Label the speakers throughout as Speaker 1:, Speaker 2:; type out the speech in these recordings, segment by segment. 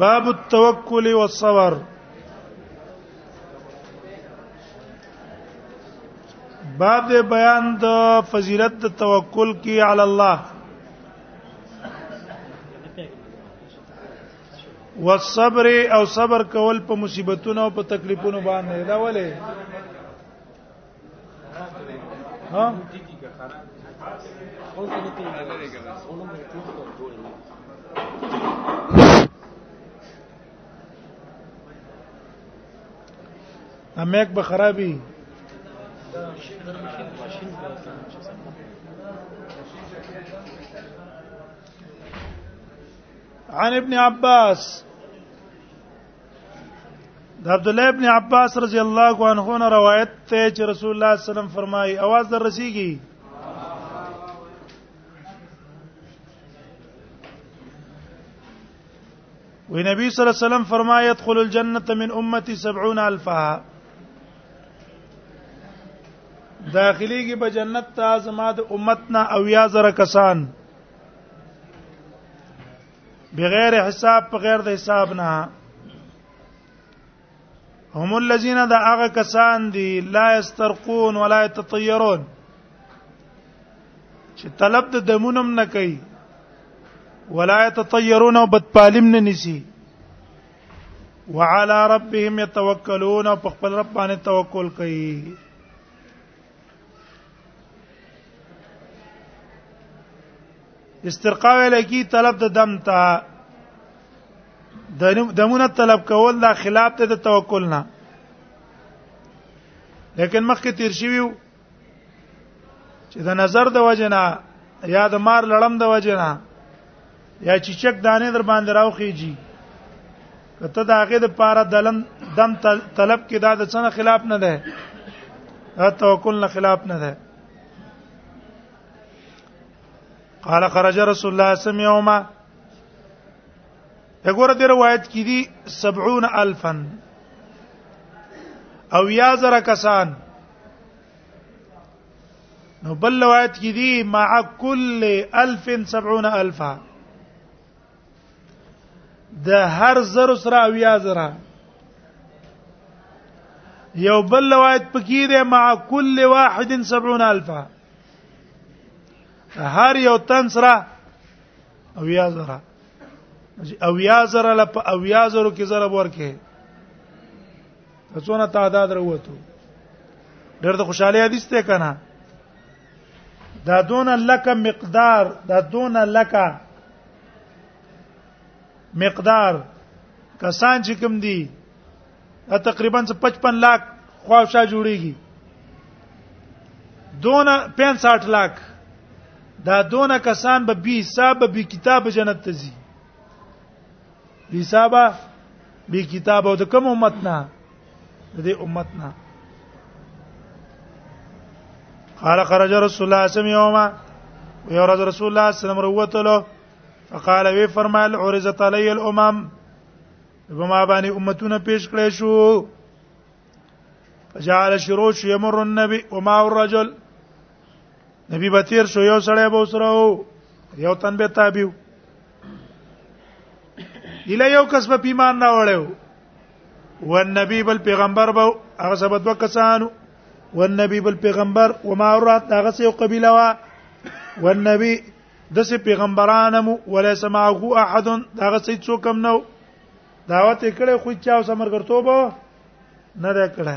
Speaker 1: باب التوکل والصبر باب د بیان د فضیلت د توکل کی علی الله والصبر او صبر کول په مصیبتونو او په تکلیفونو باندې دا ولې ها امیک به خرابي عن ابن عباس د عبد الله ابن عباس رضی الله عنه نه روایت ته چې رسول الله صلی الله علیه وسلم فرمایي आवाज در رسیږي وی نبی صلی الله علیه وسلم فرمایي يدخل الجنه من امتي 70 الفا داخليږي په جنت ته زما د امت نه او یا زره کسان بغیر حساب په غیر د حساب نه هم الذين دا هغه کسان دي لا يسترقون ولا يتطيرون چې طلب د دمونم نه کوي ولا يتطيرون او بدپالم نه نسی وعلى ربهم يتوکلون په خپل رب باندې توکل کوي استرقا ویل کی طلب د دم ته دمونه طلب کول دا خلاف ته د توکل نه لیکن مخکې تیر شویو چې د نظر د وجنه یا د مار لړم د وجنه یا چې چک دانه در باندې راوخیږي کته دا هغه د پاره دلم دم طلب کې دا د څنګه خلاف نه ده دا توکل نه خلاف نه ده قال خرج رسول الله صلی الله علیه وسلم یوما وګوره د روایت کې دي 70000 او یا زره کسان نو بل روایت کې دي مع كل 107000 د هر زر سره اویا زره یو بل روایت پکې ده مع كل واحد 70000 هر یو تن سره اویا زره اویا زره لپ اویا زره کې زره ورکه څونه تعداد وروته ډېر د خوشاله حدیث ته کنه دا دون لک مقدار دا دون لک مقدار کسان چې کوم دي تقریبا 55 لاک خواوشا جوړیږي دون 65 لاک دا دون کسان به بي حساب به کتاب جنت ته ځي حسابه به کتاب او د کوم امت نه د دې امت نه قال خرج رسول الله صلی الله علیه وسلم یوما ويرد رسول الله صلی الله علیه وسلم روته فقال وی فرمایل عرضت علی الامم بما باندې امتونه پیش کړې شو فجعل شروش يمر النبي وما الرجل نبی بتیر شو یو سړی به وسره یو تن به تابعو اله یو کس په ایمان نه وړو والنبي بل پیغمبر به هغه سبد وکسانو والنبي بل پیغمبر وما رات هغه سیو قبيله وا والنبي دسه پیغمبرانم ولا سمعه احد هغه سي څوک هم نو دعوت کړي خو چا سمرګرتوب نه ده کړه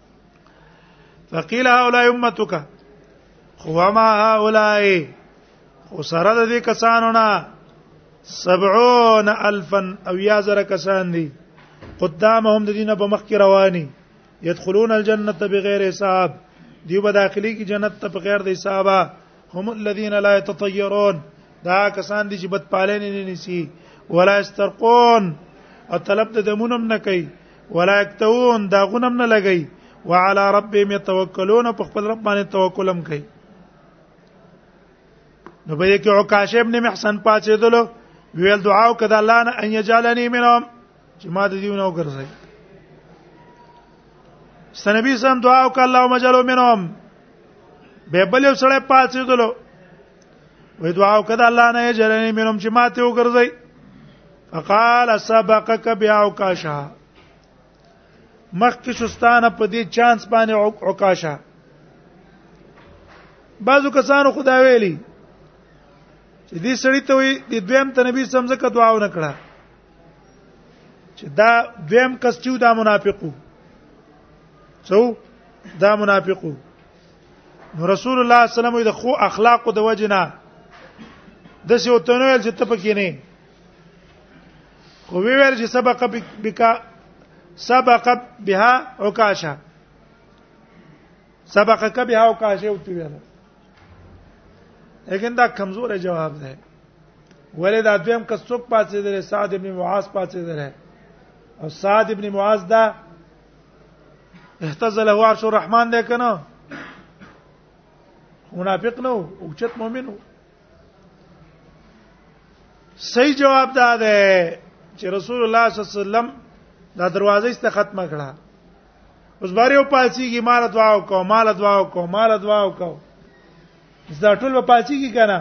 Speaker 1: فقيل هؤلاء امتك وما هؤلاء وسره د دې کسانو نه 70000 او یا زره کسان دي قدامهم د دینه په مخ کې رواني يدخلون الجنه بغیر حساب دی به داخلي کی جنت ته بغیر د حسابه هم الذين لا يتطيرون دا کسان دي چې بد پالنه نه نسی ولا استرقون او طلب د دمونم نه کوي ولا یکتون دا غنم نه لګی وعلى ربهم يتوکلون په خپل رب باندې توکل هم کوي نو به کې عکاشه ابن محسن پاتې دلو ویل دعا وکړه الله نه ان یجالنی منهم چې ما دې دیونه وګرځي سنبي سم دعا وکړه اللهم جلو منهم به بل یو سره پاتې دلو وې دعا وکړه الله نه جرني منم چې ماته وګرځي فقال سبقك بعكاشا مخکې شستانه په دې چانس باندې عکاشا بعضو کسانو خدا ویلي چې دې سړی ته وي د دویم ته نبی سمزکه دعا و نکړه چې دا دویم کس چې دا منافقو څو دا منافقو نو رسول الله صلی الله علیه وسلم د خو اخلاق د وجنه د څه وتنویل چې ته پکې نه خو ویل چې سبق بکا سبق بها عکاشه سبق کبه او کاشه او تی ویل لیکن دا کمزور جواب ده ولې دا دویم کڅوک پاتې درې سعد ابن معاذ پاتې درې او سعد ابن معاذ دا اهتز له عرش الرحمن ده کنه منافق نه او چت مؤمن وو صحیح جواب دا ده چې رسول الله صلی الله علیه وسلم دا دروازه است ختمه کړه اوس بار یو پاتېږي مال دعا وکاو مال دعا وکاو مال دعا وکاو زدا ټول په پاتېږي کنه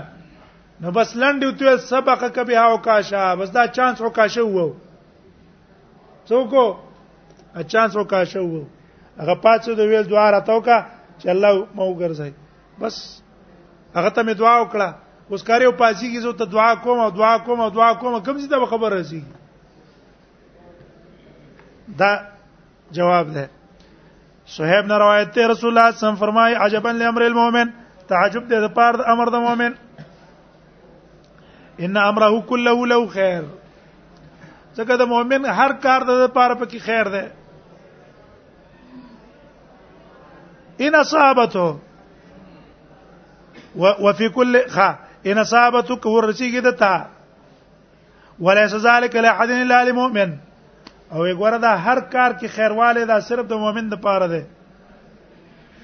Speaker 1: نو بس لنډ یو ته سبق کبه او کاشا بس دا چانس او کاشا وو څوک اچان څوک کاشو هغه پاتې د ویل دعا راتاو کا چې الله مو ګرځي بس هغه ته مې دعا وکړه اوس کار یو پاسي کې زه ته دعا کوم او دعا کوم او دعا کوم کوم څه ته خبر راسي دا جواب ده صہیب نے روایت تے رسول اللہ صلی اللہ علیہ وسلم فرمائے عجبا لامر المؤمن تعجب دے پار دا امر دا مومن ان امره كله له خیر ځکه د مؤمن هر کار د پاره پکې خیر ده ان اصابته وفي كل خا ان اصابته ورسیږي دتا وليس ذلك لاحد الا للمؤمن او وګوره دا هر کار کې خیرواله دا صرف د مؤمن د پاره ده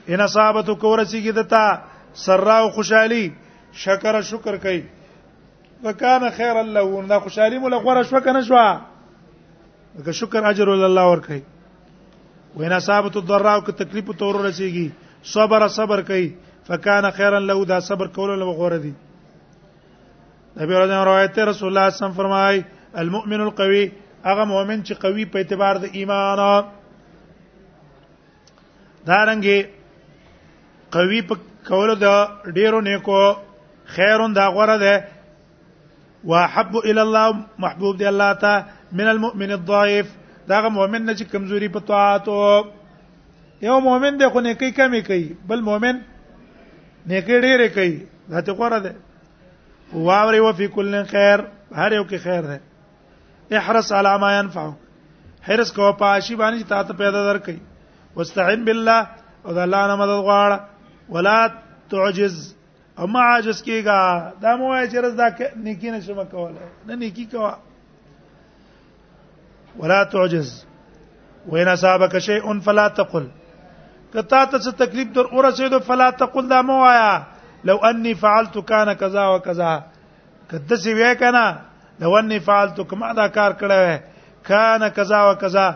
Speaker 1: ان اصابت کورسی کې دتا سرا او خوشحالي شکر شکر کوي وکانه خیر الله دا خوشحالي مولا غوړه شو کنه شو دا شکر اجر الله ور کوي وان اصابت الضراء او تکلیف تور رسیږي صبر صبر کوي فکان خیرا له دا صبر کول له غوړه دي نبی رضی الله روایت رسول الله صم فرمای المؤمن القوي هغه مؤمن چې قوي په اعتبار د ایمان دارنګي قوي په کولو د ډیرو نیکو خیرون دا غوړه ده واحب الى الله محبوب دی الله ته من المؤمن الضعيف داغه مؤمن نه چې کمزوري په طاعت یو مؤمن دی خو نه کوي کمی کوي بل مؤمن نه کوي ډیره کوي دا ته غوړه ده واوري وفي كل خير هر یو کې خیر ده احرس على ما ينفعك حرس کو پاشي باندې چې تاسو پیدا درکې واستعن بالله او د الله نه مدد غواړه ولا تعجز او ما عاجز کیږه دا مو وای چې رز دا نیکی نشم کوله نه نیکی کوا ولا تعجز وان اصابك شيء فلا تقل کتا ته څه تکلیف در اورسېدو فلا تقل دا مو آیا لو اني فعلت كان كذا وكذا کته سی وې کنه لو اني فعلت کما دا کار کړه کان کذا وکذا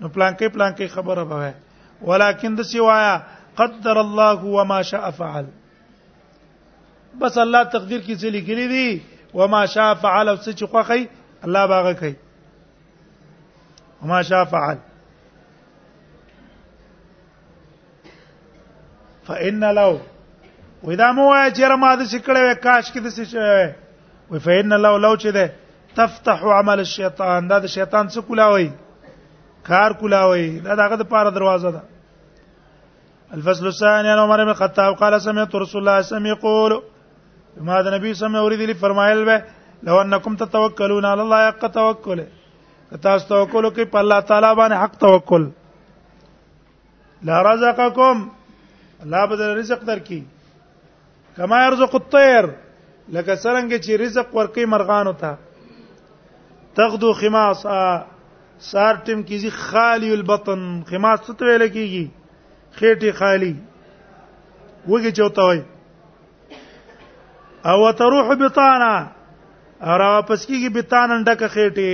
Speaker 1: نو پلانکې پلانکې خبره به ولیکن د سی وایا قدر الله وما شاء فعل بس الله تقدیر کې څه لیکلي دي وما شاء فعل او څه چې خوخی الله باغه کوي وما شاء فعل فإن لو ودا مو وای چې را ماده شکړې وې کاش کې د څه شوی وي فإن لو لو چې ده تفتح عمل الشیطان دا د شیطان څخه کولاوي کار کولاوي دا دغه د پاره دروازه ده الفصل الثاني عن عمر بن الخطاب قال سمعت رسول الله صلى الله عليه وسلم يقول ما ده نبی صلی الله علیه وسلم فرمایل به لو انکم تتوکلون علی الله حق توکل تاسو توکل کوي په الله تعالی باندې حق توکل لا رزقکم الله بدل رزق درکې کما يرزق الطير لکه څنګه چې رزق ورکي مرغانو ته تغدو خماس سار ټیم کیږي خالی البطن خماس څه ویل کیږي خېټه خالی وګي چوتا وای او تروح بطانا اور واپس کیږي بطانا ډکه خېټه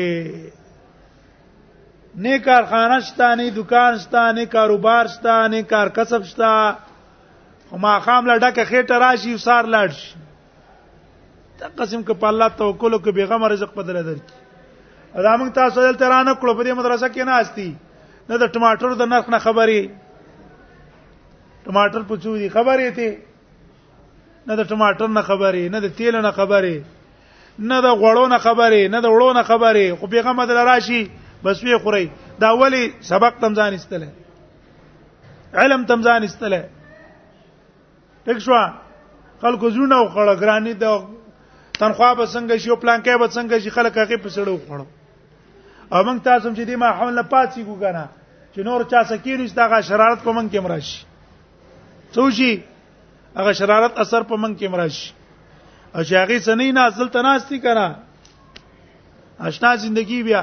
Speaker 1: نه کارخانه شته نه دکان شته نه کاروبار شته نه کار کسب شته خو ما خام لا ډکه خېټه راشي وسار لاړ شي دا قسم ک په الله توکل ک بیغم رزق بدل درکې دا موږ تاسو دلته را نه کړو په دې مدرسه کې نه استي نه د ټماټر د نرخ نه خبرې ټماټر په چوي خبرې ته نه د ټماټر نه خبرې نه د تیل نه خبرې نه د غوړو نه خبرې نه د وړو نه خبرې خو پیغام بدل راشي بس وی خوري دا ولی سبق تم ځان استله علم تم ځان استله ټیک شو خلکو زړه او خړه ګرانی د تنخواه به څنګه شي او پلان کې به څنګه شي خلک هغه په سړو خړو او موږ تاسو چې دې ما حمله پاتې کو کنه چې نور چا سکینو چې دا شرارت په موږ کې مراشي څوشي هغه شرارت اثر په موږ کې مراشي او چې هغه سنې نه اصل تناستی کنه آشنا زندگی بیا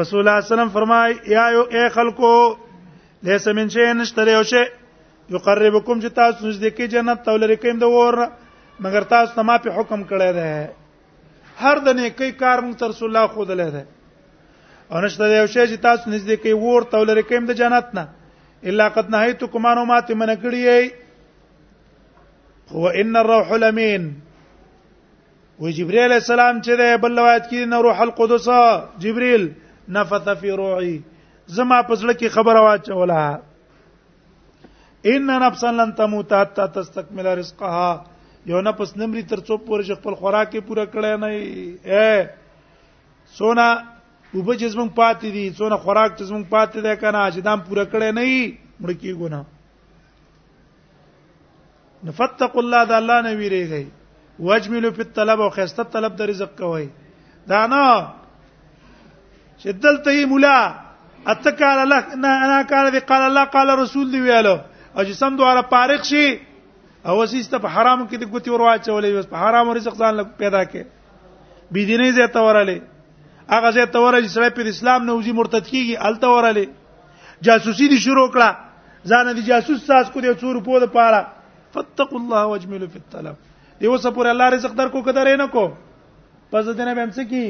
Speaker 1: رسول الله صلی الله علیه وسلم فرمای یا یو اے خلکو لیس من شی نشتره او شی یقربکم چې تاسو نږدې کې جنت ته ولر کېم د ور مګر تاسو ته ما په حکم کړی دی هر د نیکی کار مون تر رسول الله خود له ده او نشته یو شی چې تاسو نږدې کې ور ته ولر کېم د جنت نه الا قد نهیتکم انو ما ته من کړی هو ان الروح لمین و جبريل السلام چې ده بل روایت کې نه روح القدس جبريل نفث في روعي زما پسړه کې خبره واچوله ان نفسا لن تموت حتى تستكمل رزقها یو نه پس نمرې تر څو پورې خپل خوراک یې پوره کړی نه اے سونا وب چې زمون پاتې دي سونا خوراک چې زمون پاتې ده کنه چې دام پوره کړی نه مړ کیږو نه نفتق الله د الله نه ویریږي واجملوا فی الطلب او خسته طلب د رزق کوي دا نه چې دلته یې مولا اتکال الله نه انا کار دی قال الله قال رسول دی ویلو او چې سم دواره پارق شي او وسیسته په حرام کې د ګوتی ورواچولې بس په حرام رزق ځان لګ پیدا کې بی دیني زه تورلې هغه زه تورلې چې په اسلام نه وځي مرتد کیږي الته ورلې جاسوسي دي شروع کړه ځان دي جاسوس ساز کو دي څور په د پاره فتقوا الله واجملوا في الطلب دی اوس پر الله رزق در کو کدارې نه کو پس دنه به امڅ کی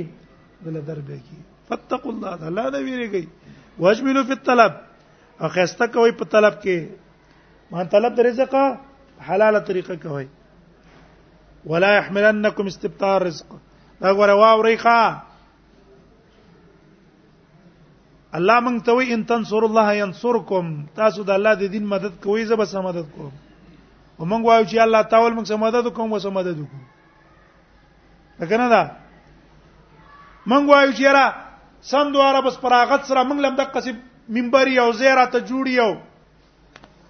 Speaker 1: بل در به کی فتقوا الله الله دا ویریږي واجملوا في الطلب اخسته کوي په طلب کې ما طلب د رزق حلاله طریقه کوي ولا يحملنكم استبطار رزق دا غره واوري ښا الله مونږ ته وی ان تنصر الله ينصركم تاسو د الله د دین مدد کوی زه به مدد کوم او مونږ وایو چې الله تعالی مونږ سره مدد کوم وسه مدد وکړو لکه نه دا مونږ وایو چې را سم دواره بس پراغت سره مونږ لم د قصب منبر یو زیرا ته جوړ یو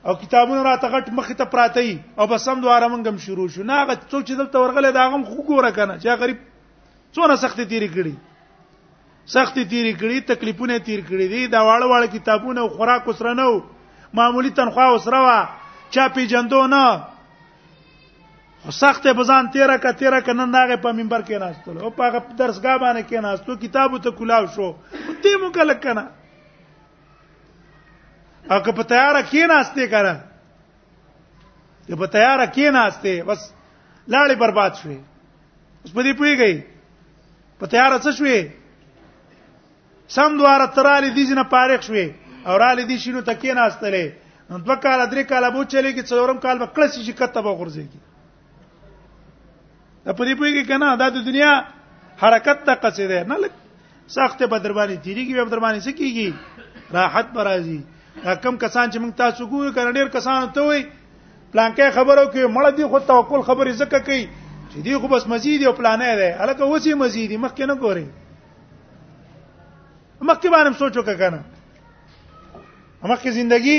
Speaker 1: او کتابونه را تغټ مخ ته پراته او بس سم دواره مونږ هم شروع شو نه هغه څوک چې دلته ورغله دا غم خو ګوره کنه چې غریب څونه سختي تیری کړی سختي تیری کړی تکلیفونه تیر کړی دي دا واړه واړه کتابونه او خوراک وسره نه معمولی تنخواه وسره وا چا پیجندو نه خو سخت په ځان تیرا کا تیرا ک نن داغه په منبر کې ناستل او په درسګا باندې کې ناستو کتابو ته کولاو شو ته مو کله کنه او که په تیار کې ناشته کړه که په تیار کې ناشته بس لاړې برباد شوې اوس په دې پويږي په تیار څه شوې سم دواره تراله دي جن پارخ شوې او رااله دي شنو تکې نه استلې نو دوه کال درې کال به چلے کې څلورم کال به کلس شي کته به غورځيږي په دې پويږي کنه دا د دنیا حرکت ته قصې ده نه لګ سخت به در باندې تیریږي به در باندې سکیږي راحت پر راځي کم کسان چې موږ تاسو ګورو کنه ډیر کسان ته وي پلانکې خبرو کې مړ دي خو توکل خبرې زکه کوي چې دی خو بس مزید او پلانې ده الکه وسی مزید مخکې نه ګوري مخکې باندې سوچو کنه مخکې ژوندۍ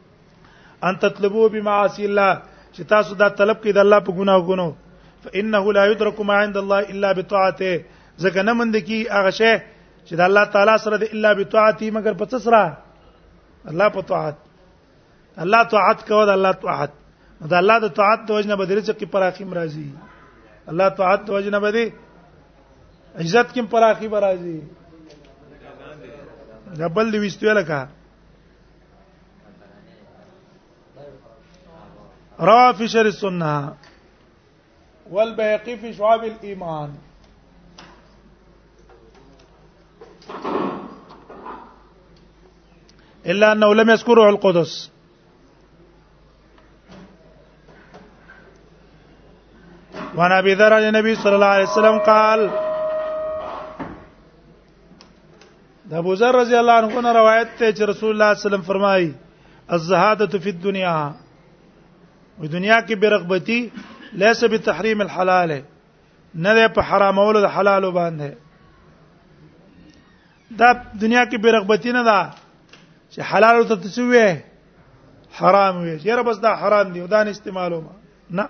Speaker 1: ان تطلبوا بمعاصي الله چې تاسو دا طلب کړئ د الله په ګناهونو فانه لا يدرك ما عند الله الا بطاعته ځکه نه مند کی هغه شی چې د الله تعالی سره د الا بطاعته مگر په سره الله په طاعت الله طاعت کوو د الله طاعت دا الله د طاعت د وجنه بدرې چې پر اخیم راځي الله طاعت د وجنه بدې عزت کې پر اخی راځي دبل دی وستوي لکه روى في شر السنه والبيقي في شعاب الايمان الا انه لم يذكر روح القدس وعن ابي ذر عن النبي صلى الله عليه وسلم قال د ابو ذر رضی الله عنه نه روایت ته چې رسول الله صلی الله علیه وسلم فرمایي الزهاده فی الدنیا و دنیا کې برغبتی لیس بتحریم الحلال نه ده په حرامولو د حلال باندې دا دنیا کې برغبتی نه ده چې حلال ته تسوي حرام وي یره بس دا حرام دی او دا نه استعمالو نه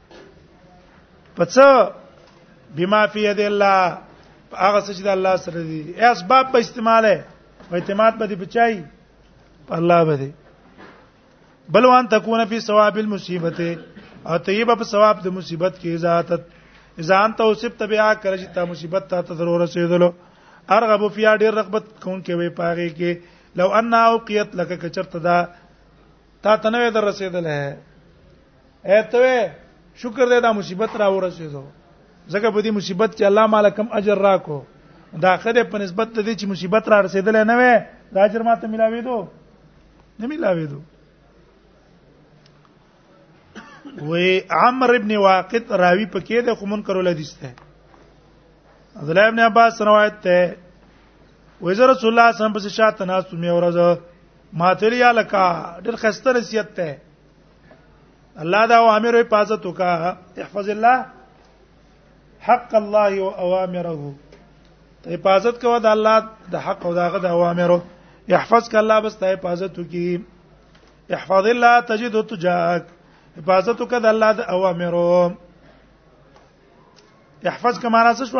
Speaker 1: پڅ بما فی ید الله هغه څه چې د الله سره دي اسباب په استعماله او اعتماد به دي بچای په الله به دي بل وان تکونه فی ثواب المصیبت او طیبه په ثواب د مصیبت کې ذات ځان ته اوسب تبیا کړی چې تا مصیبت ته ضرور رسیدلو ارغب فی ډیر رغبت کون کې وي پاره کې لو ان اوقیت لك کچرت دا تا تنوي در رسیدل ہے اته شکر دې دا مصیبت را ورسېدو زکه په دې مصیبت کې الله مال کم اجر راکو دا خدای په نسبت ته دې چې مصیبت را رسیدل نه وې دا اجر ماته ملاوي دو نه ملاوي دو وی عمر ابن واقد راوی پکې د خو منکر الحدیث ته عبد الله ابن عباس روایت ته وی رسول الله صلی الله علیه وسلم په شاته ناس مې ورځ ماتری الکا ډېر خسته نصیحت ته الله دا اوامر او حفاظت وکا احفظ الله حق الله او اوامره ته حفاظت کوه د الله د حق او دغه د اوامرو يحفظك الله بس ته حفاظت وکي احفظ الله تجد تجاهك حفاظت وکړه د الله د اوامرو يحفظك معنا څه شو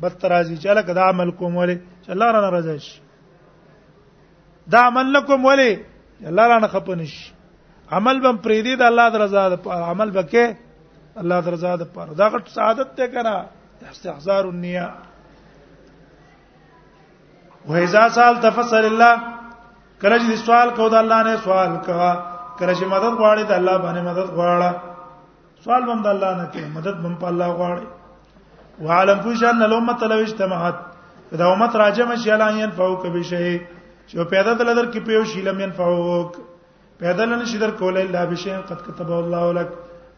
Speaker 1: بس ترازی چې لکه دا عمل کوم ولې چې الله را ناراضه شي دا عمل لکم ولې الله را نه خپنش عمل بم پرې دی د الله درزا د عمل بکې الله درزا د پر دا غټ سعادت ته کنه استحزار النیه وهذا سال تفسر الله کله چې سوال کو د الله نه سوال کا کله چې مدد غواړي د الله باندې مدد غواړه سوال بند الله نه کوي مدد بم په الله غواړي وعلم فوش ان الامه لو اجتمعت دا امت راجم شي لا ينفعوك بشيء چې پیدا دل در کې پیو شي لم ينفعوك پیدا لن شي در کولای الا بشيء قد كتب الله لك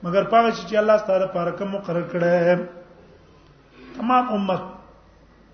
Speaker 1: مگر پاغه چې الله ستاره پاره کوم مقرر کړه تمام امت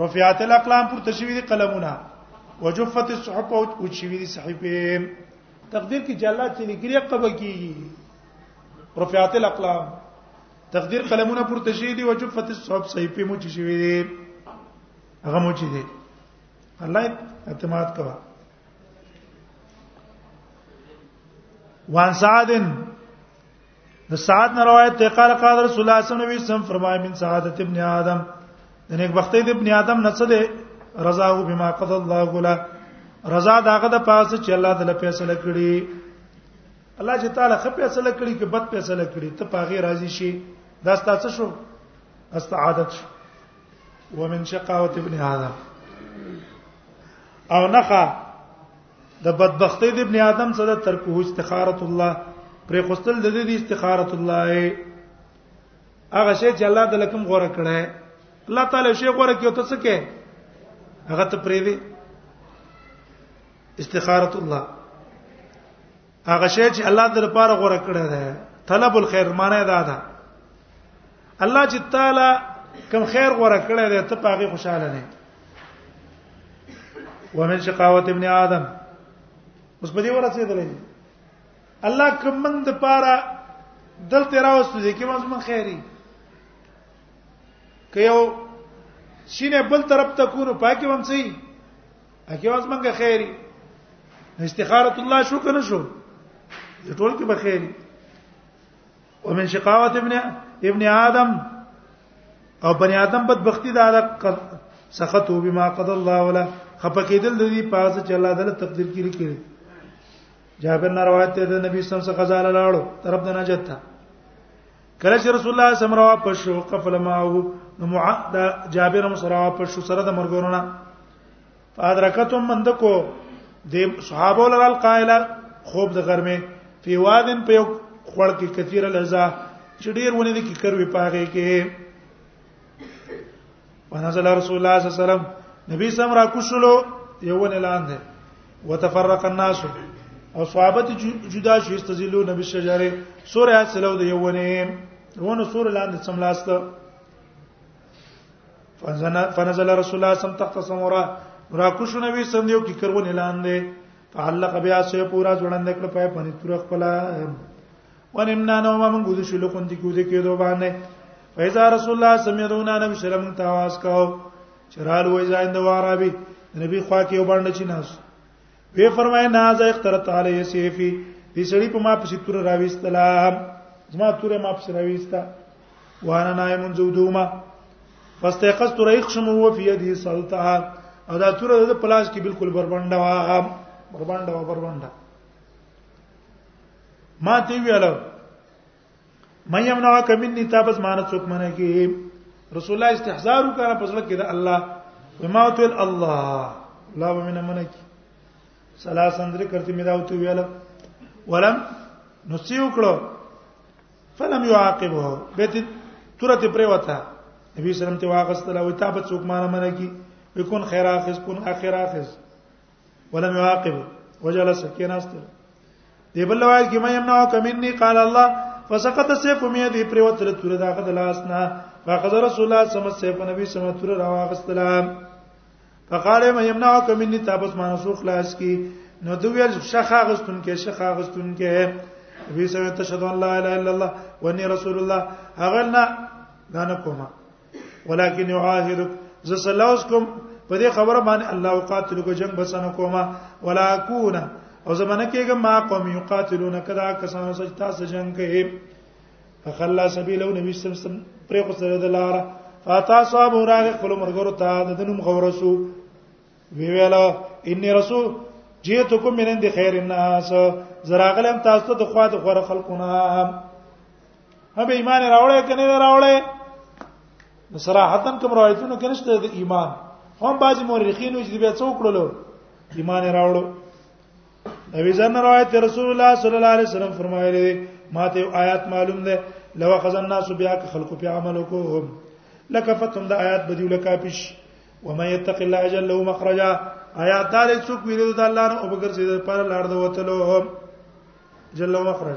Speaker 1: رفعت الاقلام پر تشوی دي قلمونه وجفت الصحف او تشوی دي صحیفه تقدیر کې جلات چې لیکلي قبل کیږي رفعت الاقلام تقدیر قلمونه پر تشوی دي وجفت الصحف صحیفه مو چې شوی دي هغه مو چې دي الله اعتماد کوا وان سعدن د سعد نه روایت ته قال قال رسول الله صلی الله علیه وسلم فرمای من سعادت ابن آدم د نیک بختۍ د ابن آدم نه څه ده رضا او بما قضى الله له رضا داغه د پاسه چې الله تعالی فیصله کړي الله چې تعالی خپل فیصله کړي کې بد فیصله کړي ته پاغه راضي شي دا ستاسو شو استعادت شو ومن شقاوت ابن آدم او نخا د بدبختی د ابن آدم سره ترکه استخاره الله پر خوستل د دې استخاره الله هغه شی چې الله د لکم غوړه کړه الله تعالی شی غوړه کیو ته څه کې هغه ته پرې دی استخاره الله هغه شی چې الله در لپاره غوړه کړی دی طلب الخير معنی دا ده الله چې تعالی کوم خیر غوړه کړی دی ته پاغي خوشاله نه ومن شقاوت ابن آدم اوس په دې ورته درې الله کوم من د پاره دلته راوستو دي کې مزمن خیری که یو شینه بل طرف ته کورو پاکي ومسي اګه واز منګه خیری استخاره الله شو کنه شو ټول کې بخیری ومن شقاوت ابن ابن آدم او بني آدم بدبختی دا سخط هو بما قد الله ولا خپکیدل د دې پاز چې الله تعالی تقدیر کې لیکلی جابر نه روایت ده نبی صلی الله علیه وسلم څخه ځاله لاړو طرف د نجات ته کله چې رسول الله صلی الله علیه وسلم پښو قفل ماو نو معد جابر مسرا پښو سره د مرګورونه فادرکتم من دکو د صحابه ول القائله خوب د غرمه فی وادن په خړ کې کثیر الهزا چې ډیر ونه دي کې کروي پاغه کې ونزل رسول الله صلی الله علیه وسلم نبی سم را کوشلو یو نه لاندې وتفرق الناس او صحابت جدا شو استذلوا نبی شجره سورہ سلو د یو نه ونه سور لاندې سملاسته فنزل رسول الله سم تخت سمورا را کوشو نبی سم دیو کی کرونه لاندې فعلق بیا سه پورا جوړند کړ پای پنی تور خپل ونمنا نو ما موږ د شلو خوند کې د کېدو باندې فیضا رسول الله صلی الله علیه وسلم نبی سره موږ ته आवाज کاو چرال وای زاین د وارابي نبی خوا کې وباندې چې ناس وی فرمای ناز اخترت علی سیفی دې سړی په ما پسې تور راويستلا زما تور ما پسې راويستا وانا نائمون زودوما فاستيقظت ريخ شمو وفي يدي سلطان او دا تور د پلاس کې بالکل بربنده وا بربنده وا بربنده ما تی ویلو مې یمنع کمنی تابس مان څوک منه کی رسول الله استحزار وکړه په ځل کې دا الله وما تل الله لا ومن منه کی سلاس اندر کرتی مې دا وته ویلو ولم نسیو کړو فلم يعاقبه بیت ترته پریوتا نبی سلام ته واغستله وي تابت څوک مان منه کی وکون خیر اخذ کون اخر اخذ ولم يعاقب وجل سكيناست دی بل روایت کې مې امنا کمني قال الله فسقط سيف مې دی پر وتر تور دا غد لاس نه فقد رسول الله صلی الله علیه وسلم نبی صلی الله علیه وسلم راوغستلام فقال مې امنا کمني تابس مانسوخ لاس کی نو دوی شخه غستون کې شخه غستون کې وی سوي تشهد ان لا اله الا الله واني رسول الله هغه نه دا نه کومه ولكن يعاهدك ز سلاسكم په دې خبره باندې الله وقاتل کو جنگ بسنه کوما ولا اكون او زمانه کېګه ما قوم یقاتلون کدا کسانو سچ تاسو جنگ کوي فخلا سبيله نبی صلی الله علیه وسلم پر خو سره د لار فاتا صاحب راغ خپل مرګرو ته د دنم غورسو وی ویلا انی رسول جیتکم من عند خیر الناس زراغلم تاسو ته خو د خور خلقونه هم ایمان راوړې کنه راوړې صراحتن کوم روایتونه کې نشته د ایمان هم بعضی مورخین چې بیا څوک کړلو ایمان راوړو نبی زن روایت رسول الله صلی الله علیه وسلم فرمایلی ماته آیات معلوم ده لو خذ الناس بیا که خلق په عملو کوم لکفتهم د آیات بدیو لکاپش ومن يتق الله يجعل له مخرجا آیات دار څوک ویلو د الله نه او بغیر چې پر لار د وتلو جل مخرج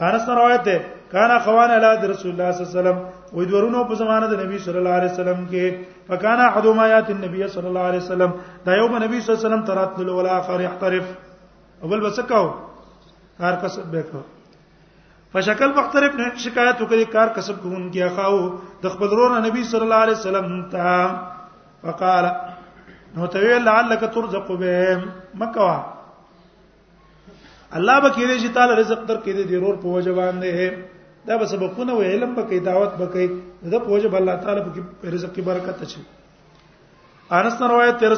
Speaker 1: کارس روایت ده کانا خوان علی رسول الله صلی الله علیه وسلم وې دورونو په زمانه د نبی صلی الله علیه وسلم کې فکان احد ما یات النبی صلی الله علیه وسلم دا یو نبی صلی الله علیه وسلم ترات له ولا اخر يحترف اول بسکاو کار کسب به کو فشکل مختلف نه شکایت وکړي کار کسب کوونکی اخاو د خپل ورور نبی صلی الله علیه وسلم ته فقال نو ته ویل لعلک ترزق به مکوا الله به کېږي چې تعالی رزق در کې دې ضرور په وجه باندې دا به سبقونه وي علم به کې دعوت به کې دا په وجه الله تعالی په رزق کې برکت اچي انس نه روایت تر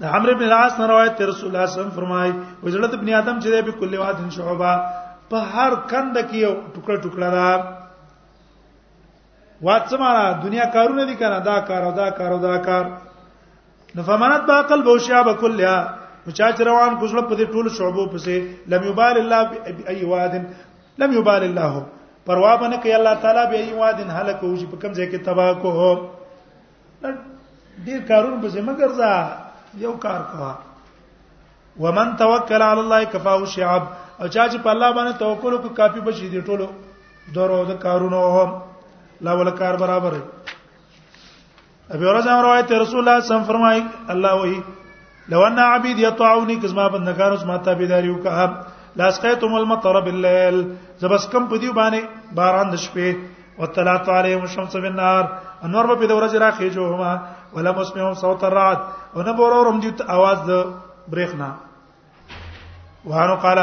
Speaker 1: د عمرو بن العاص نه روایت تر رسول الله صلی الله علیه وسلم فرمایي وجلت ابن ادم چې به کله واد شعبہ په هر کند کې یو ټوکړه ټوکړه ده واڅمانه دنیا کارونه دي کنه دا کار او دا کار او دا کار نو فمنت با قلب او شعب کلها چا چې روان کوزړه په دې ټولو شعبو پسې لم یبال الله بأي واد لم یبال الله پروا باندې کوي الله تعالی به ای وادن هلاک او چې په کوم ځای کې تباہ کو ډیر کارونه به زمه ګرځا یو کار کوا ومن توکل علی الله کفاه شعب او چا چې په الله باندې توکل وکړ کافی بشي دي ټولو درو د کارونو هم لا ول کار برابر ابي ورځ امر وایي رسول الله صلی الله علیه وسلم فرمایي الله وحی لو ان عبيد يطاعوني کزما بندگان اوس ما تابعداري وکه لاسقيتم المطر بالليل زبس کم په دیو باندې باران د شپې وطلعت عليهم الشمس بالنهار انور په دې ورځ راخې جو هما ولا مسمعهم صوت الرعد ونه بورورم دي आवाज د برېخنا وانه قال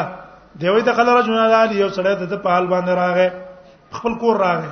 Speaker 1: دیوې ته قال رجل علی یو سړی د په حال باندې راغې خپل کور راغې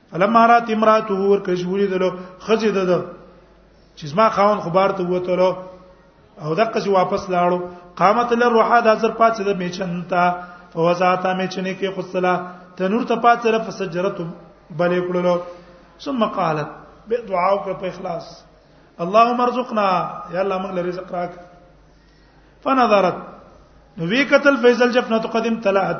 Speaker 1: فلما رات امراته ور کښولې دلو خزې دده چې زما خاون خبر ته وته او دغه چې واپس لاړو قامت للروحه د اثر پاتې د میچنتا فوزاتا میچنې کې خصلا تنور ته پاتې را فسجرت بلې کړلو ثم قالت به دعا وکړه په اخلاص اللهم ارزقنا یا الله موږ لري رزق راک فنظرت نو وی قتل فیصل جفنه قدم تلعت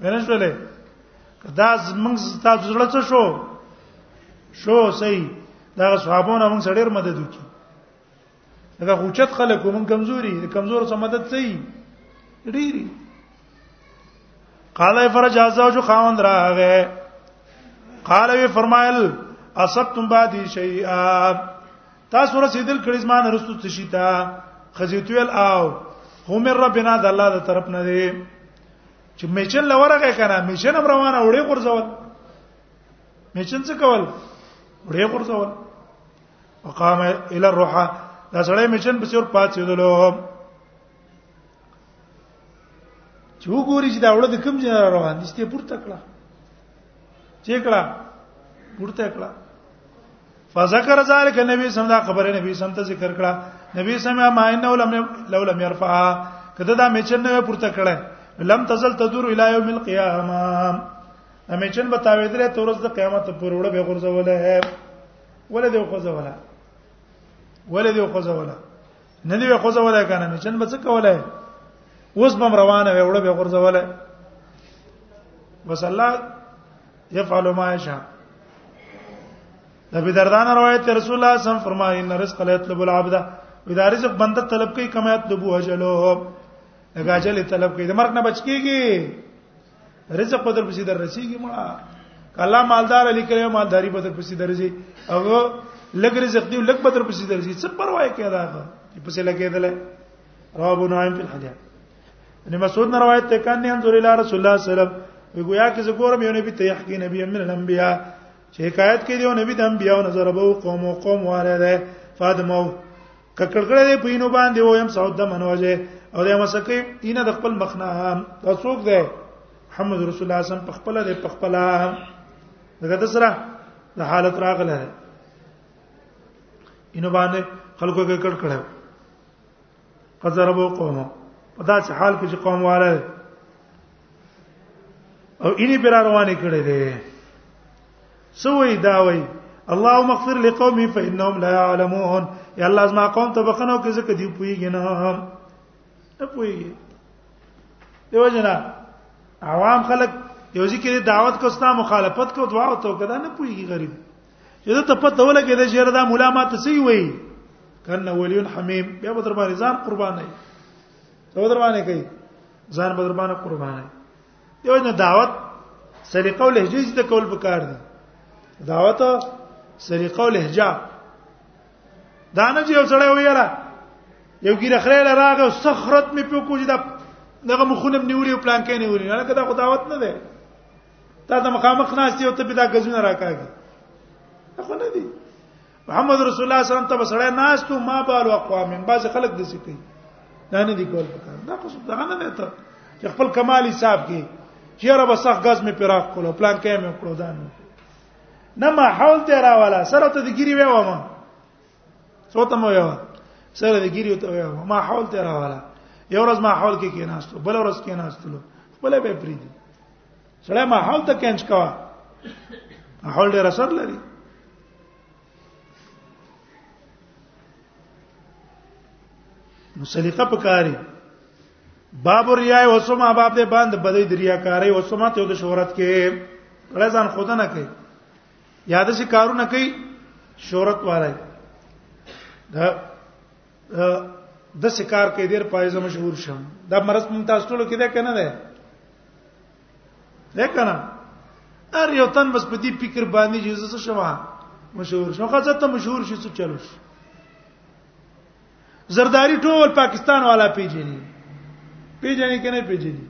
Speaker 1: ورنځ ولې دا موږ تاسو زړه څه شو شو سي دا صحابونه موږ سره ډیر مدد وکړي دا خوچت خلک موږ کمزوري کمزور سره مدد سي ډیری قال فرج ازواج خاوند راغه قال وی فرمایل اصبتم بعد شیئا تاسو رسیدل کړي زمانه رسو څه شي تا خزیتویل او هم ربنا د الله د طرف نه دی چې میچن لورغه کنه میچن هم روانه وړي غرزول میچن څه کول وړي غرزول وقام الى الروحه دا سړی میچن په سر پاتې دلو چې وګوري چې دا وړه د کوم ځای روان دي ستې پورته کړه چې کړه پورته کړه فذكر ذلك النبي صلی الله علیه وسلم خبره نبی صلی الله علیه وسلم ذکر کړه نبی صلی الله علیه وسلم ما انه لم لو لم يرفع کده دا میچن نه پورته کړه لم تزل تدور الى يوم القيامه امیچن به تاویدره تورز د قیامت پر وړه به غرزوله ولې دی غرزوله ولې دی غرزوله نه دی خو زولای کنه نو چن بچ کولای اوس بم روانه وي وړه به غرزولای بس الله يفعل ما يشاء نبی دردان روایت رسول الله صم فرمایي ان رزق لا يطلب العبد اذا رزق بنده طلب کوي کما يطلب اجله لګاجل طلب کوي د مرګ نه بچ کیږي رزق بدر پسې در رسیږي ما کله مالدار لیکره مالداری بدر پسې درځي او لګ رزق دی لګ بدر پسې درځي څه پروا یې کړه هغه پسې لګیدل رواه ابو نعیم په حدیث ان مسعود نے روایت ته کان نه انظر الى رسول الله صلی الله علیه وسلم وګویا کې زګورم یو نبی ته یحکی نبی من الانبیاء چې حکایت کوي یو نبی د انبیاء نظر به قوم او قوم واره ده فادمو ککړګړه دې په اینو باندې و يم سعود د منوجه او د مسکه اینه د خپل مخنا دا څوک دی محمد رسول الله صم په خپل د په خپل دغه د سره د حالت راغله اینو باندې خلکو کې کړ کړه قذربو قومه په داسې حال کې چې قوم واله او اینی پر روانه کړي دي سوی دا وای اللهم اغفر لقومي فانهم لا يعلمون یا الله زما قوم ته بخنو کې زکه دی پویږي نه نه پویږي دیو جنا عوام خلک یو ځکه دعوت کو ستا مخالفت کو دعا او تو کدا نه پویږي غریب یدا ته پته ولګی د شهر دا مولا ما ته سی وای کنه ولیون حمیم بیا به در باندې ځان قربان نه ته در باندې کوي ځان به در باندې قربان نه یو نه دعوت سلیقه او لهجه زده کول پکار دي دعوت سلیقه او لهجه دا نه چې یو سړی ویرا یو ګیره خره لراغه سخرت می په کوجه دا دغه مخونه نیولې او پلان کې نیولې نه کدا خو دعوت نه ده تا ته مخامخ ناشته او ته پیدا غزونه راکاږي خو نه دي محمد رسول الله صلی الله علیه وسلم ته بسړی ناس ته ما بال اقوام بعض خلک د سکی دا نه دی کول پکار دا خو څنګه نه نه ته چې خپل کمال حساب کې چیرې به سخت غز می پراخ کولو پلان کې مې کړو دا نه نه ما حول ته راواله سره ته د ګری وې و ما څوته مو یو سره د ګری ته وې ما حول ته راواله یو ورځ ما حول کې کې ناستو بل ورځ کې ناستلو خپل به پریدي سړی ما حال ته کینچ کا حال ډیر اثر لري نو سلیقه پکاري باب الریا او سما باب دې باندې بدې دریاکاری او سما ته د شهرت کې رضان خدا نه کوي یاد شي کارونه کوي شهرت واره دا د سکار کې ډیر پایزه مشهور شم دا مرز مون تاسو ټول کې ده کنه ده ده کنه ار یو تن بس په دې فکر باندې چې زه شمه مشهور شم خو ته مشهور شې څه چلو شي زرداری ټول پاکستان والا پیژني پیژني کنه پیژني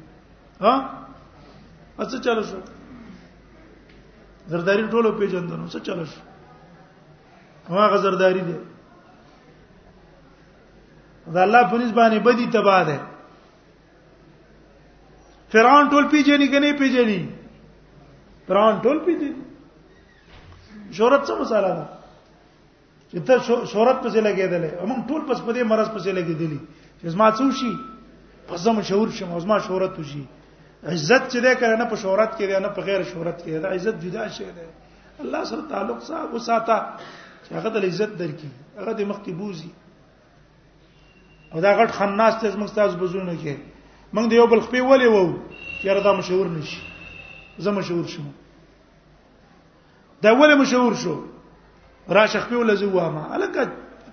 Speaker 1: ها اڅه چلو شو زرداری ټولو پیژندنو څه چلو شو هغه زرداری دی دا الله په نسبانه بدی تبا ده فرعون ټول پیجنې کني پیجنې فرعون ټول پیجنې شهرت څه مساله ده چې ته شهرت پسې لګېدل موږ ټول پس په دې مرز پسې لګېدل چې زما څو شي پس زما شهور شم زما شهرت وشي عزت چې ده کنه په شهرت کې ده نه په غیر شهرت کې ده عزت جدا شي ده الله سره تعلق سا وساته چې هغه د عزت درکې هغه د مخ کې بوزي او دا غټ خناس ته موږ تاسو بزونه کې موږ د یو بل خپې ولې وو یاره دا مشهور نشي زه مشهور شم دا ولې مشهور شو را شخپې ولې زوه ما الکه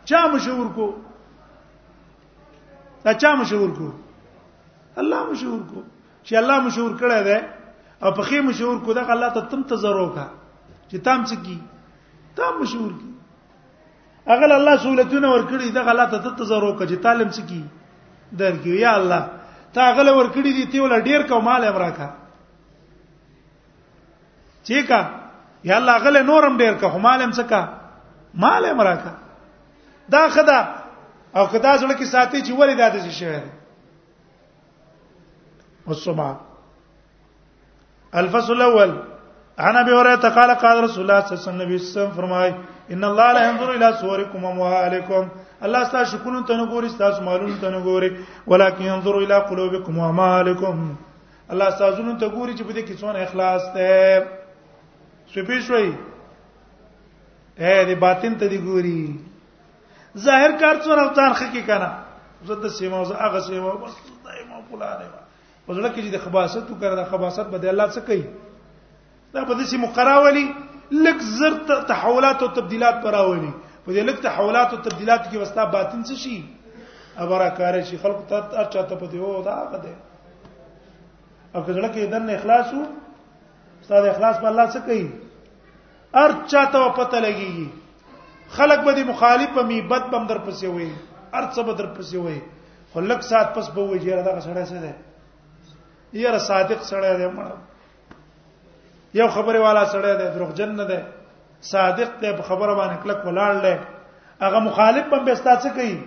Speaker 1: چا مشهور کو دا چا مشهور کو الله مشهور کو چې الله مشهور کړی دی او په خې مشهور کو دا الله ته تم تزرو کا چې تام څه کی تام مشهور کی اغل الله سہولتونه ورکړي دا الله ته تزرو کا چې تعلم څه کی درکې یا الله تا غل ورکړي دي ته ول ډیر کو مال امراکا چې کا یا الله غل نورم ډیر کا هم مالم څه کا مال امراکا دا خدا او کدا زړه کې ساتي چې ولې داتې شي شوی وسما الفصل الاول عن ابي هريره قال قال رسول الله صلى الله عليه وسلم فرمای ان الله لا ينظر الى صوركم واموالكم الله ستاسو شکونه ته نه ګوري ستاسو مالونه ته نه ګوري ولکه ينظر الى قلوبكم واموالكم الله ستاسو نن ته ګوري چې په دې کې څونه اخلاص ده سپیشوي اے دې باطن ته دی ګوري ظاهر کار څو رفتار خکې کنه زه د سیمه زه هغه سیمه بس دایمه فلانه و په ځل کې چې د خباست وکړه د خباست به د الله څخه کوي دا په دې سیمه قراولي لک زر تحولات او تبديلات پراولي په دې لک تحولات او تبديلات کې وستا باطن څه شي ابره کار شي خلق ته هر چاته په دې و دا غده او کله کې دنه اخلاصو استاد اخلاص په الله څخه کوي ار چاته پته لګيږي خلک به دي مخالف په میبت بم در پسې وي ار څه به در پسې وي خو لک سات پس به وي جره دا سړی څه دی یاره صادق سړی دی مړ یو خبره والا سړی دی دروغجن نه دی صادق دی په خبره باندې کلک ولاړ دی هغه مخالف بم به ستاسو کوي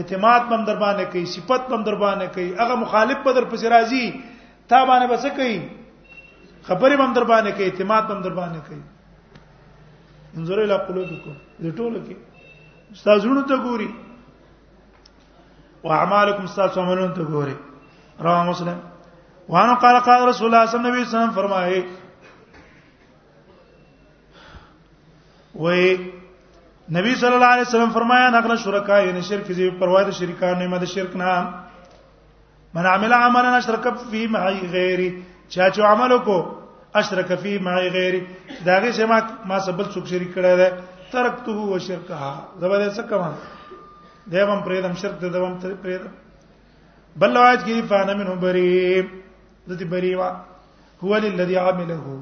Speaker 1: اعتماد بم در باندې کوي صفت بم در باندې کوي هغه مخالف په در پسې راځي تا باندې بس کوي خبرې بم در باندې کوي اعتماد بم در باندې کوي انظر الى قلوبكم دې ټول کې استادونو ته ګوري واعمالکم استاد عملون ته ګوري رواه مسلم وانه قال قال رسول الله صلی الله علیه وسلم فرمایي وای نبی صلی الله علیه وسلم فرمایا نقل شرکا یعنی شرک زی پروا د شرکان نه مده شرک نه من عمل عملا اشرک فی معی غیری چا چې عمل کو اشرک فی معی غیری داغه سما ما سبل څوک شریک کړه ده ترکته و شرکها زبر څه کوم دیوم پریدم شرک د دوم پریدم بل روایت کې فانا منه بری د دې بری وا هو للذي عمله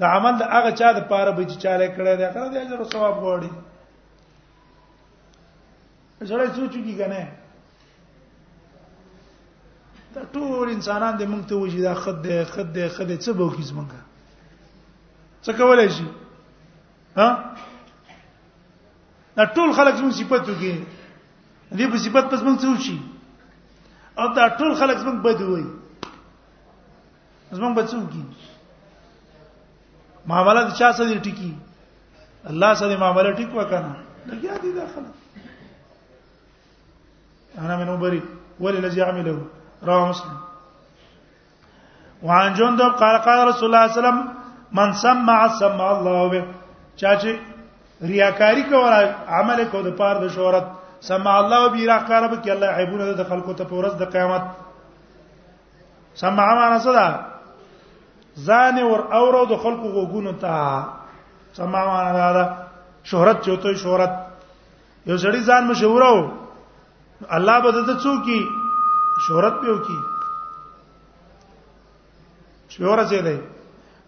Speaker 1: د عمل د هغه چا د پاره به چې چاله کړی دی هغه د اجر او ثواب غواړي زړه سوچو کی کنه دا ټول انسانان د مونږ ته وجي دا خد ده خد ده خد څه به وکړي زمونږه څه کولای شي ها دا ټول خلک زموږ صفات وکړي دې په صفات پس مونږ څه وشي او دا ټول خلک زموږ بد وایي زمون بچو کی معاملې د چا سره ټکی الله سره معاملې ټیک وکنه لګیا دي داخله انا من مبري وللذي عمله رواه مسلم وعن جندب قال قال رسول الله صلى الله عليه وسلم من سمع سمع الله به چا چې ریاکاری کوله عمل کو د پاره د شهرت سمع الله به راکاره به کې الله عیبونه د خلکو ته پورز د قیامت سمع معنا څه ده ځان ور اورو د خلکو غوګونو ته سمع معنا دا ده شهرت چوتوي شهرت یو سړی ځان مشهور او الله به دته څوکي شهرت پیو کی شهرت زه دی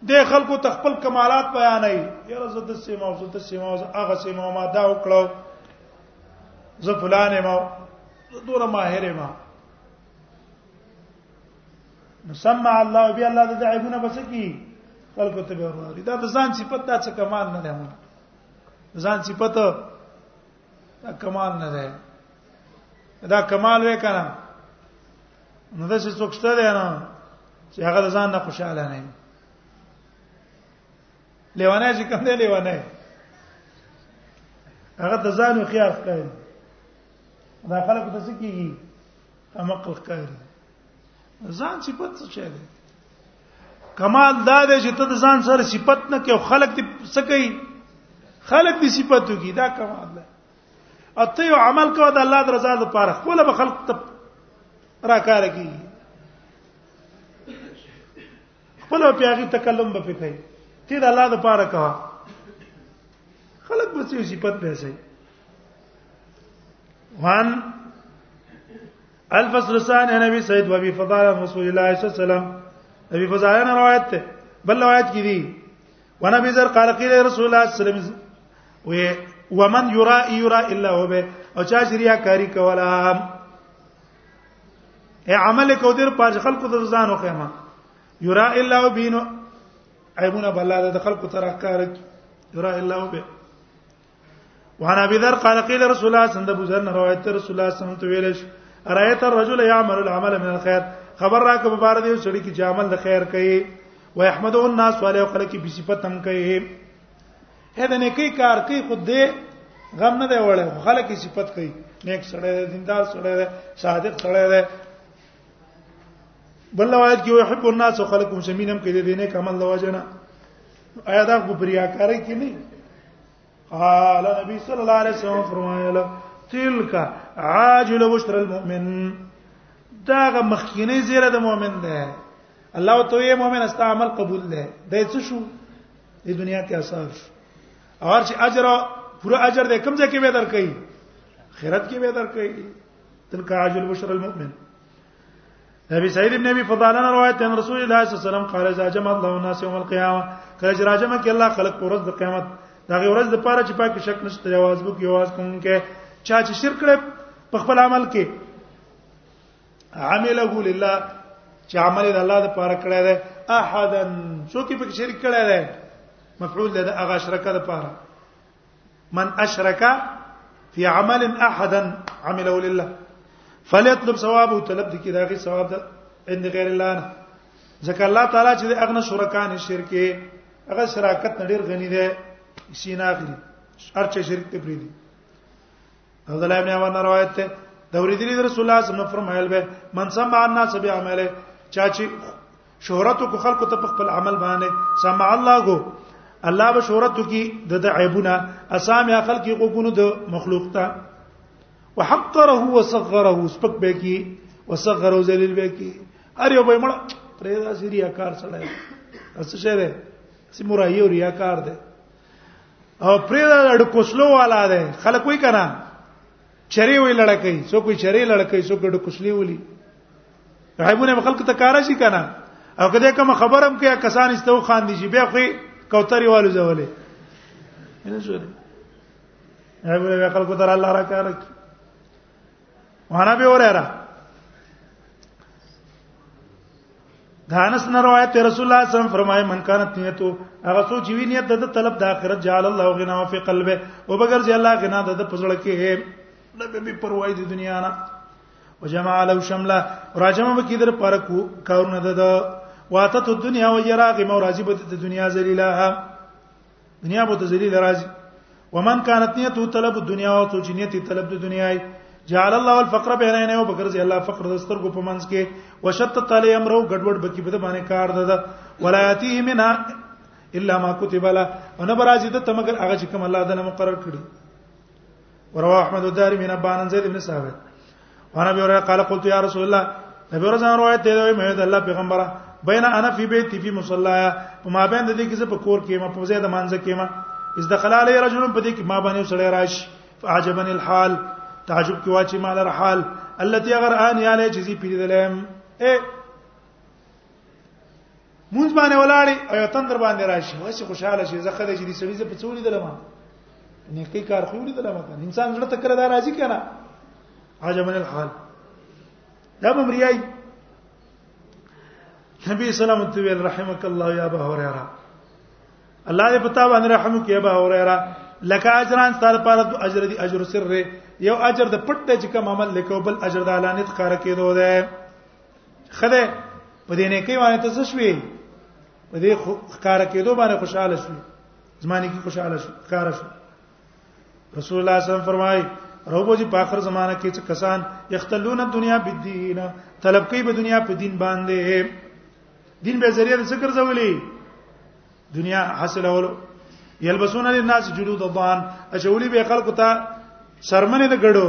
Speaker 1: د خلکو ته خپل کمالات بیانای یره زه د سیمه او زه د سیمه او هغه سیمه ما دا وکړو زه فلانه ما دوره ماهره ما مسمع الله بیا الله د عیبونه بس کی خلق ته به وروري دا د ځان صفت دا څه کمال نه ده مونږ ځان صفت دا کمال نه ده دا کمال وې کنه نو د څه څوک شته نه چې هغه ځان نه خوشاله نه لیوانه چې کوم دی لیوانه هغه د ځان خو خیاف کوي دا خلک ته څه کیږي امقل ښکاری ځان صفت څه شي دی کمال دا دی چې ته د ځان سره صفت نه کې خلک دې څه کوي خلک دې صفت وکي دا کمال دی اته یو عمل کوه د الله د رضا لپاره خپل به خلق ته راکاره کیږي خپل په هغه تکلم به کوي ته د الله د پاره کا خلق به څه صفت به شي وان الفصل الثاني عن ابي سعيد وابي فضاله رسول الله صلى الله عليه وسلم ابي فضاله نه روایت ته بل روایت کې دي وانا ابي ذر قال قيل رسول الله صلى الله عليه وسلم ومن يرى يرى الا هو او چا شریا کاری کولا اے عمل کو دیر پاج خلکو ته ځان وخېما یرا الا وبینو عیبونه بلاله د خلکو تر احکار یرا الا وب وعن ابي ذر قال قيل رسول الله صلى الله عليه وسلم روایت رسول الله صلى الله عليه وسلم ویلش رايت الرجل يعمل العمل من الخير خبر را کوم بار دی سړی کی چې عمل د خیر کوي ويحمده الناس عليه خلک په صفت هم کوي اې د نیکی کار کوي خو دې غم نه دی وړي خو خلک یې صفت کوي نیک سړی دی دیندار سړی دی صادق سړی دی بل روایت کې يحب الناس خلقهم سمینم کې دې نه کمل لواجنه آیا دا خو بریاکاری کې نه قال نبی صلی الله علیه وسلم فرمایله تلک عاجل بشر المؤمن داغه مخکینه زیره د مؤمن ده الله تو یې مؤمن است عمل قبول ده د څه شو د دنیا کې اثر شو اور چې اجر پورا اجر دې کوم ځای کې به درکې خیرت کې به درکې تلک عاجل بشر المؤمن نبی سعید ابن ابي فضالن روایت ان رسول الله صلی الله علیه وسلم قال اذا جمع الله الناس يوم القيامه کله چې راجم کې الله خلق پر ورځ د قیامت دا غي ورځ د پاره چې پاک شک نشته आवाज بو کې आवाज کوم کې چا چې شرک کړي په خپل عمل کې عمله لله چې عمل د الله لپاره کړی دی احدن څوک په شرک کړی دی مفعول له هغه شرکه لپاره من اشرک فی عمل احدا عمله لله فلیطلب ثوابه طلب دي کې دا غي ثواب ده عند غیر الله نه ځکه الله تعالی چې اغنه شرکان شرک هغه شراکت نړیر غنی ده شیناخلی ارچه شرک ته پری دي عبد الله ابن عمر روایت ته د ورېدلې رسول الله صلی الله علیه وسلم فرمایل به من سمع الناس بعمله چا چې شهرت کو خلق ته په خپل عمل باندې سمع الله کو الله به شهرت کی د عیبونه اسامه خلق کی قوګونو د مخلوق ته وحقره وصغره سپک به کی وصغره ذلیل به کی ار یو به مړ پرې دا سری کار سره اس شه ده سمورایو ریاکار ده او پرې دا لړ کوسلو والا دی خلک وای کنه چری وی لړکې سو کوئی چری لړکې سو ګډ کوسلی ولي غیبونه خلک ته کارا شي کنه او کله کوم خبرم کې کسان استو خان دي چې بیا خو کوتري والو زولې نه زولې غیبونه خلک ته الله را کار کوي وانا به وره دانس نه روایت رسول الله صلی الله علیه وسلم فرمایي من کانت نیتو هغه سوچ وی نیت د طلب د اخرت جعل الله غنا فی قلبه او بغیر چې الله غنا د پزړه کې د به پروايي د دنیا نه وجمع له شمله راجم به کیدر پر کو کارونه د واتت الدنيا وجراغ مورازبه د دنیا ذلیلها دنیا به ذلیل راځي ومن كانت نیته طلب الدنيا او څو جنیت طلب د دنیا جعل الله الفقر بین عینه او بکر زی الله فقر د سترګو په منځ کې وشتت علی امرو ګډوډ بکی په باندې کار ده ولایاتی منها الا ما كتب له ونبرازی د تمګر هغه چې کوم الله دنه مقرر کړی وروى احمد الداري من ابان زيد بن ثابت وانا ابي هريره قال قلت يا رسول الله نبی ورځان روایت دی دوی مې د الله پیغمبره بین انا فی بیت فی مصلا ما بین د دې کې په کور کې ما په زیاده مانځ کې ما از دخل علی رجل په دې کې ما باندې سړی راشي فعجبني الحال تعجب کې واچي مال الحال التي غران یاله چې زی پیدلم اے مونږ باندې ولاړې او یو تندر باندې راشي واسه خوشاله شي زه خدای چې دې سړي زه په څولې دلما نیکی کار خو دې دلما کنه انسان زړه تکره دا راځي کنه عجبن الحال دا بمریای نبی سلام الله علیه رحمک الله یا ابو هريره الله دې پتا باندې رحم وکي ابو هريره لك اجران ستاره پر اجر دي اجر سر یو اجر د پټ چې کوم عمل لیکو بل اجر د علانیت کار کېدو ده خله په دې نه کې باندې ته شوې په دې ښکار کېدو باندې خوشاله شوې زمانه کې خوشاله شو ښکار شو رسول الله صلی الله علیه وسلم فرمایي روبو جی په اخر زمانہ کې چې کسان یختلون دنیا بالدین طلب کوي په دنیا په دین باندې دین به ذریعہ د ذکر زولي دنیا حاصلولو یلبسون للناس جلود الضان اشولی به خلق ته سرمنه د غړو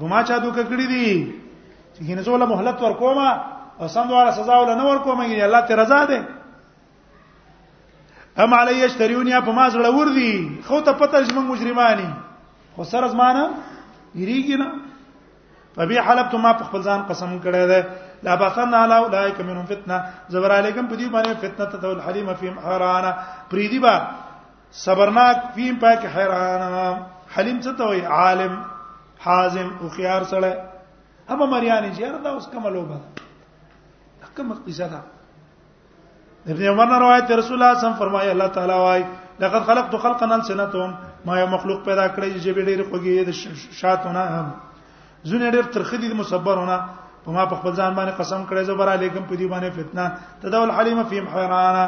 Speaker 1: په ما چا دوک کړی دي چې ګینه زوله مهلت ورکوم او سم دواره سزا ول نه ورکوم ګینه الله ته رضا ده ام علی یشتریون یا په ما زړه ور دي خو ته پته چې موږ مجرمانی خو سره زمانہ یریږي نه فبي حلبت ما په خپل ځان قسم کړی دی لا بخن علی اولئک منهم فتنه زبر علیکم په دې باندې فتنه ته الحلیم فیم حرانا پریدی با صبرناک فیم پاک حیران حلیم څه ته وای عالم حازم او خيار سره اما مریانی چې دا اوس کومه لوبه کومه قصه ده ابن عمر نے روایت رسول الله صم فرمایا الله تعالی وای لقد خلقت خلقا سنتهم ما یو مخلوق پیدا کړی چې به ډېر خوږی د شاتونه هم زونه ډېر ترخه دي مصبرونه په ما په خپل ځان باندې قسم کړی زه برا لیکم په دې باندې فتنه تداول حلیم فیم حیرانا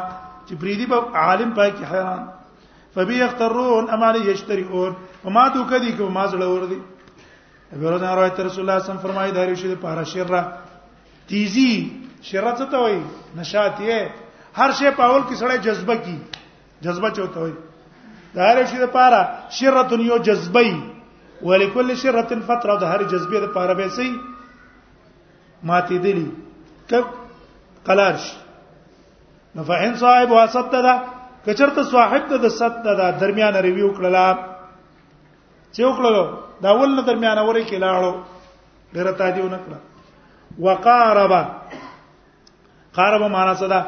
Speaker 1: چې پریدي په عالم پای کې حیران فبي یخترون ام علی یشترون وما تو کدی کو ما زړه ور دي ورځ نه راځي رسول الله صم فرمایي دایره شه په هر شره تیزی شره څه ته وای نشاتیه هر شی په اول کې سړی جذبه کی جذبه چوته وي دا هر شي لپاره شره یو جذبه ولکل شره فتره د هر جذبه لپاره به سي ماتې دي کب قلار شي نو فإن صاحب واسط ده کچرته صاحب ته د ست ده درمیان ریویو کړلا چې وکړلو دا ول نه درمیان اورې کې لاړو ډیر تا دیو نکړه وقاربا قاربا معنا څه ده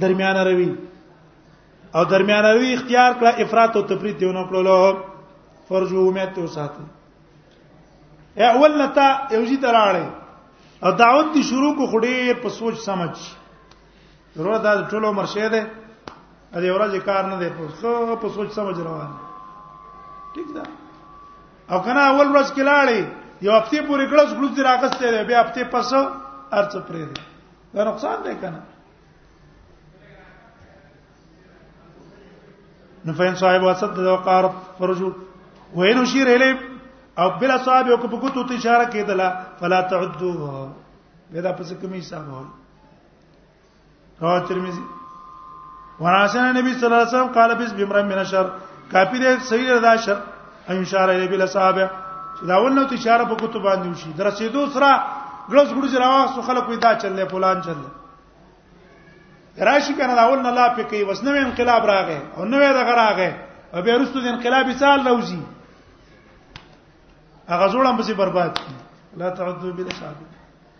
Speaker 1: درمیان روي او درمیان روي اختیار کړه افراط او تفریط دی نه کړلو فرجو امید ته وساتو اول نتا یوځی تراړې او دعوت دی شروع کو خډې په سوچ سمجھ ضرور دا ټولو مرشه ده ا دې ورځې کار نه دی په سوچ سمجھ روان ٹھیک ده او کنه اول ورځ کې لاړې یو هفته پورې کړه څو ګلوز راغستې بیا هفته پس ارڅ پرې دی دا نقصان دی کنه نو فین صاحب وسط د وقار فرجو وین اشیر الی او بل صاحب او په کوتو ته اشاره کیدله فلا تعدو دا پس کومي حساب وای رواه ترمذی وراسنه نبی صلی الله علیه وسلم قال بس بمر من شر کافی دې صحیح دا شر ان شاء الله بل صاحب چې دا ونه ته اشاره په کوته باندې وشي درسېدو سره ګلس ګړو چې راوښو خلک وې دا چلې فلان چلې راشي کنه دا ونه لا په کې وسنه انقلاب راغې او نو دا راغې او به رسو د انقلاب سال راوځي هغه زوړم به برباد کی لا تعذب بالصابر